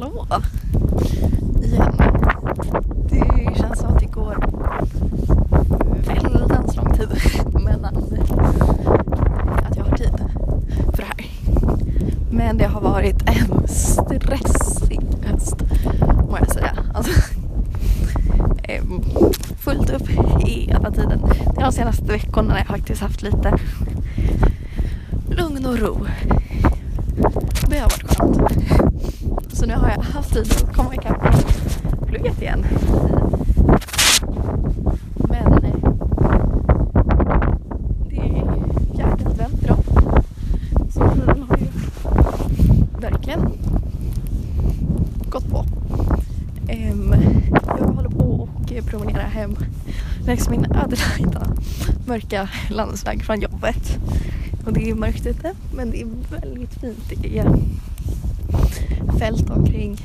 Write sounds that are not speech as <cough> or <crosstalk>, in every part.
hallå! Igen. Det känns som att det går väldans lång tid mellan att jag har tid för det här. Men det har varit en stressig höst må jag säga. Alltså, eh, fullt upp hela tiden. De senaste veckorna har jag faktiskt haft lite lugn och ro. Det har varit skönt. Så nu har jag haft tid att komma ikapp plugget igen. Men eh, det är fjärde advent idag. Så tiden har ju verkligen gått på. Ehm, jag håller på och promenerar hem längs min ödelagda mörka landsväg från jobbet. Och det är mörkt ute men det är väldigt fint. Det är fält omkring,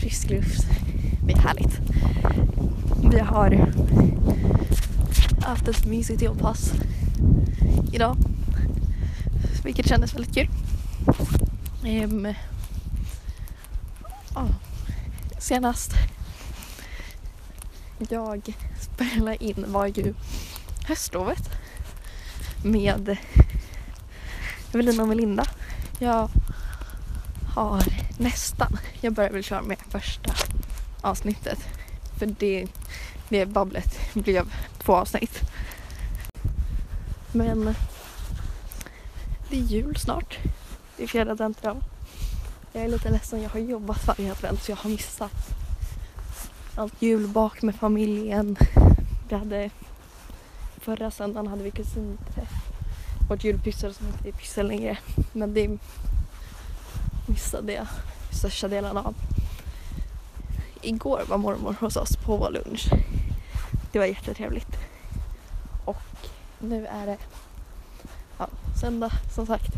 frisk luft. Det är härligt. Vi har haft ett mysigt jobbpass idag. Vilket kändes väldigt kul. Um, oh, senast jag spelade in var ju höstlovet med Evelina och Melinda. Jag har nästan, jag börjar väl köra med första avsnittet för det, det babblet blev två avsnitt. Men det är jul snart. Det är fjärde advent idag. Jag är lite ledsen, jag har jobbat varje advent så jag har missat allt julbak med familjen. Vi hade förra söndagen hade vi kusinträff. Vårt julpyssel som inte är pyssel längre. Men det missade jag största delen av. Igår var mormor hos oss på lunch. Det var jättetrevligt. Och nu är det ja, söndag som sagt.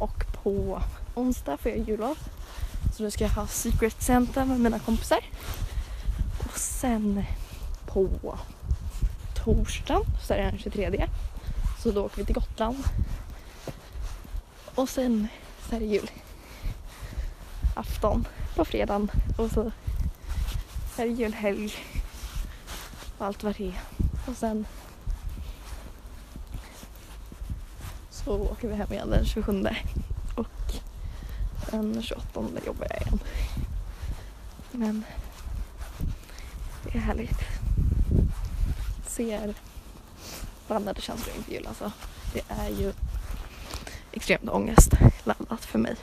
Och på onsdag får jag jullov. Så nu ska jag ha Secret Center med mina kompisar. Och sen på torsdagen så är det den 23. Så då åker vi till Gotland. Och sen så är det jul. Afton på fredagen och så är det julhelg. Och allt vad det är. Och sen så åker vi hem igen den 27 och den 28 jobbar jag igen. Men det är härligt. Ser blandade känslor inför jul alltså. Det är ju extremt ångestladdat för mig.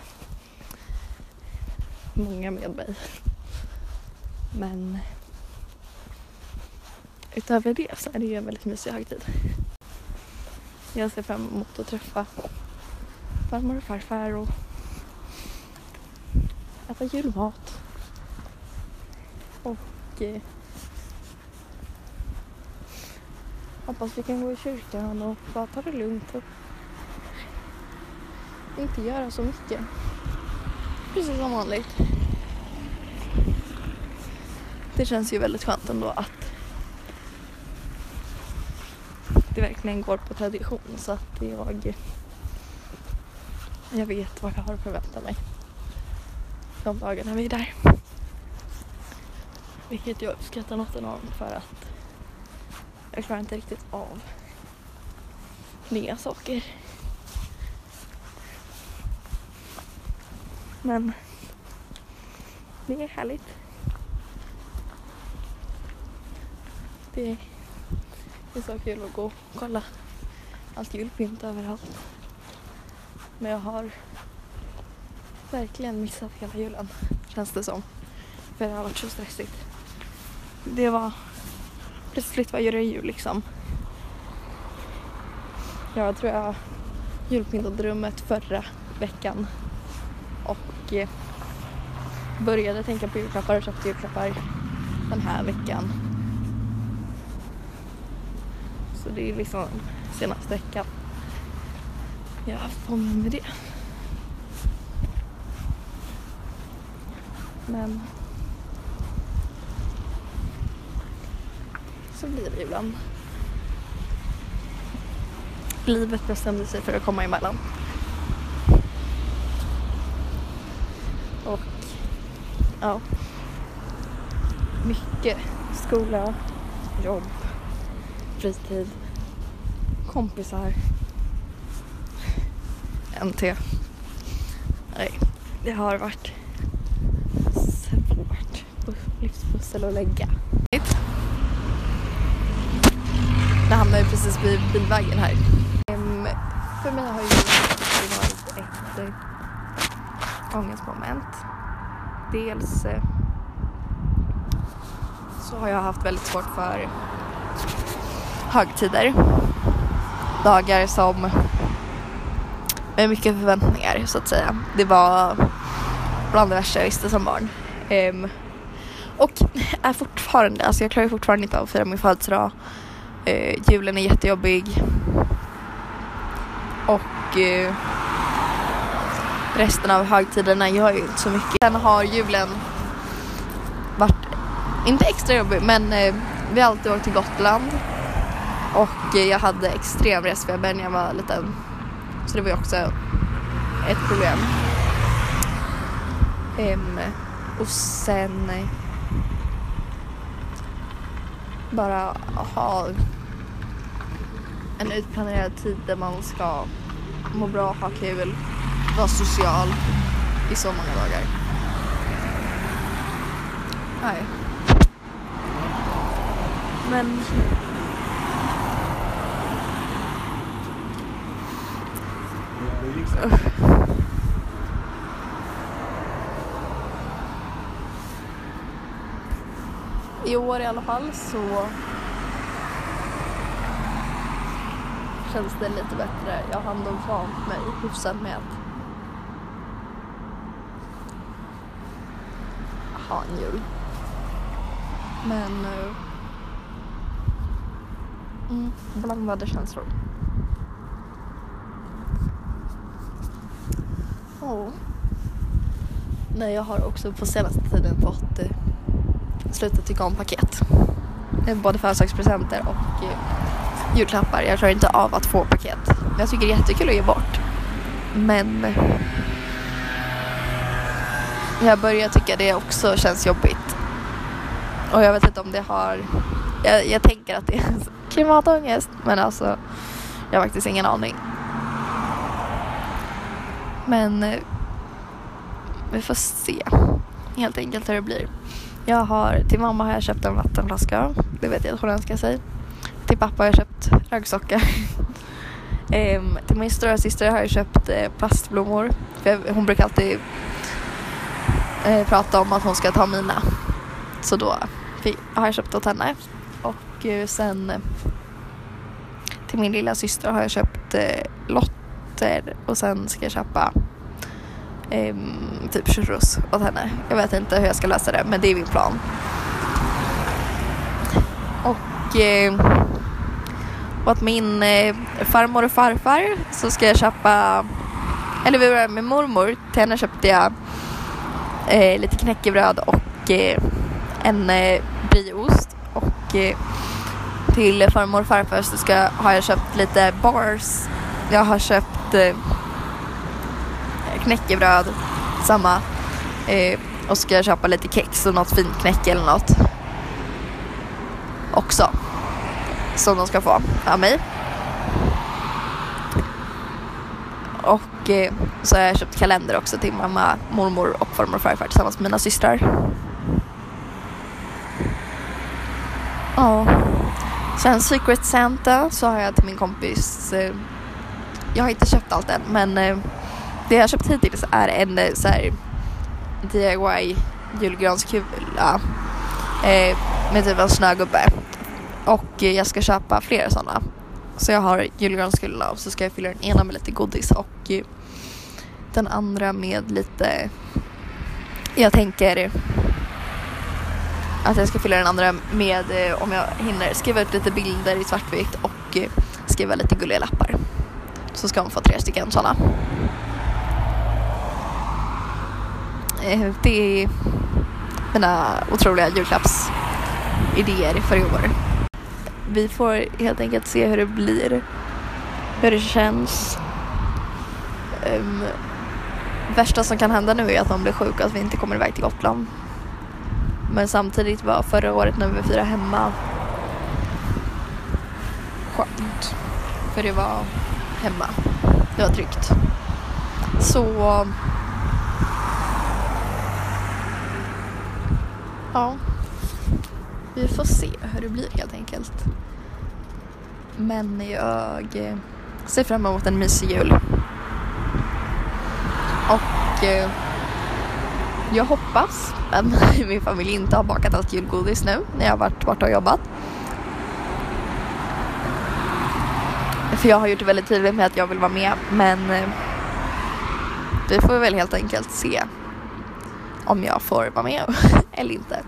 Många med mig. Men utöver det så är det ju en väldigt mysig högtid. Jag ser fram emot att träffa farmor och farfar och äta julmat. Och eh, hoppas vi kan gå i kyrkan och bara ta det lugnt och inte göra så mycket. Precis som vanligt. Det känns ju väldigt skönt ändå att det verkligen går på tradition så att jag jag vet vad jag har att förvänta mig de dagarna vi är där. Vilket jag uppskattar något enormt för att jag klarar inte riktigt av nya saker. Men det är härligt. Det är, så kul att gå och kolla allt julpynt överallt. Men jag har verkligen missat hela julen, känns det som. För det har varit så stressigt. Det var plötsligt, var det jul liksom? Jag tror jag julpyntade rummet förra veckan och eh, började tänka på julklappar och köpte julklappar den här veckan. Så det är liksom senaste veckan jag har haft på mig med det. Men så blir det ibland. Livet bestämde sig för att komma emellan. Och ja, mycket skola, jobb, fritid, kompisar, NT. Nej, det har varit svårt livspussel att lägga. Det hamnar ju precis vid bilvägen här. Ehm, för mig har ju det varit ett ångestmoment. Dels eh, så har jag haft väldigt svårt för högtider. Dagar som med mycket förväntningar så att säga. Det var bland det värsta jag visste som barn. Um, och är fortfarande, alltså jag klarar fortfarande inte av att fira min födelsedag. Uh, julen är jättejobbig. Och uh, resten av högtiderna gör ju inte så mycket. Sen har julen varit, inte extra jobbig, men eh, vi har alltid åkt till Gotland. Och eh, jag hade extrem resfeber när jag var liten. Så det var ju också ett problem. Um, och sen eh, bara ha en utplanerad tid där man ska må bra, ha kul, vara social i så många dagar. Nej. Men I år i alla fall så känns det lite bättre. Jag har ändå vant mig hyfsat med att ha en jul. Men uh, mm, blandade känslor. Oh. Nej, jag har också på senaste tiden fått eh, sluta tycka om paket. Både födelsedagspresenter och eh, julklappar. Jag klarar inte av att få paket. Jag tycker det är jättekul att ge bort. Men jag börjar tycka det också känns jobbigt. Och jag vet inte om det har... Jag, jag tänker att det är <laughs> klimatångest. Men alltså, jag har faktiskt ingen aning. Men eh, vi får se helt enkelt hur det blir. Jag har, till mamma har jag köpt en vattenflaska. Det vet jag att hon önskar sig. Till pappa har jag köpt raggsockor. <laughs> ehm, till min stora syster har jag köpt eh, plastblommor. För jag, hon brukar alltid eh, prata om att hon ska ta mina. Så då har jag köpt åt henne. Och eh, sen eh, till min lilla syster har jag köpt eh, lotter och sen ska jag köpa eh, typ churros åt henne. Jag vet inte hur jag ska lösa det men det är min plan. Och eh, åt min eh, farmor och farfar så ska jag köpa, eller vi börjar med mormor. Till henne köpte jag eh, lite knäckebröd och eh, en eh, brieost. Och eh, till farmor och farfar så ska, har jag köpt lite bars. Jag har köpt eh, knäckebröd, samma. Eh, och ska jag köpa lite kex och något fint knäcke eller något. Också. Som de ska få av mig. Och eh, så har jag köpt kalender också till mamma, mormor och farmor och farfar tillsammans med mina systrar. Ja. Sen Secret Santa så har jag till min kompis, eh, jag har inte köpt allt än men eh, det jag har köpt hittills är en eh, så här DIY julgranskula eh, med typ en snögubbe. Och eh, jag ska köpa flera sådana. Så jag har julgranskulorna och så ska jag fylla den ena med lite godis och eh, den andra med lite... Jag tänker att jag ska fylla den andra med, eh, om jag hinner, skriva ut lite bilder i svartvitt och eh, skriva lite gulliga lappar. Så ska hon få tre stycken sådana. Det är mina otroliga julklappsidéer för i år. Vi får helt enkelt se hur det blir, hur det känns. Um, värsta som kan hända nu är att de blir sjuka och att vi inte kommer iväg till Gotland. Men samtidigt var förra året när vi firade hemma skönt. För det var hemma. Det var tryggt. Så... Ja. Vi får se hur det blir helt enkelt. Men jag eh, ser fram emot en mysig jul. Och eh, jag hoppas att <laughs> min familj inte har bakat allt julgodis nu när jag har varit borta och jobbat. För jag har gjort det väldigt tydligt med att jag vill vara med men eh, vi får väl helt enkelt se om jag får vara med <laughs> eller inte.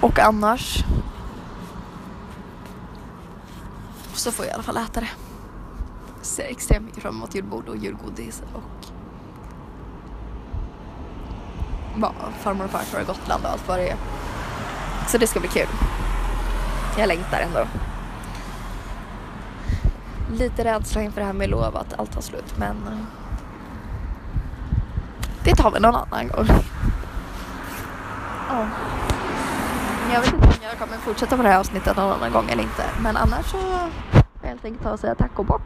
Och annars så får jag i alla fall äta det. Ser extremt mycket fram emot julbord och julgodis och ja, farmor och farfar och Gotland och allt vad det är. Så det ska bli kul. Jag längtar ändå. Lite rädsla inför det här med lov att allt tar slut men eh, det tar vi någon annan gång. Ja. Jag vet inte om jag kommer fortsätta på det här avsnittet någon annan gång eller inte. Men annars så får jag helt enkelt ta och säga tack och bock.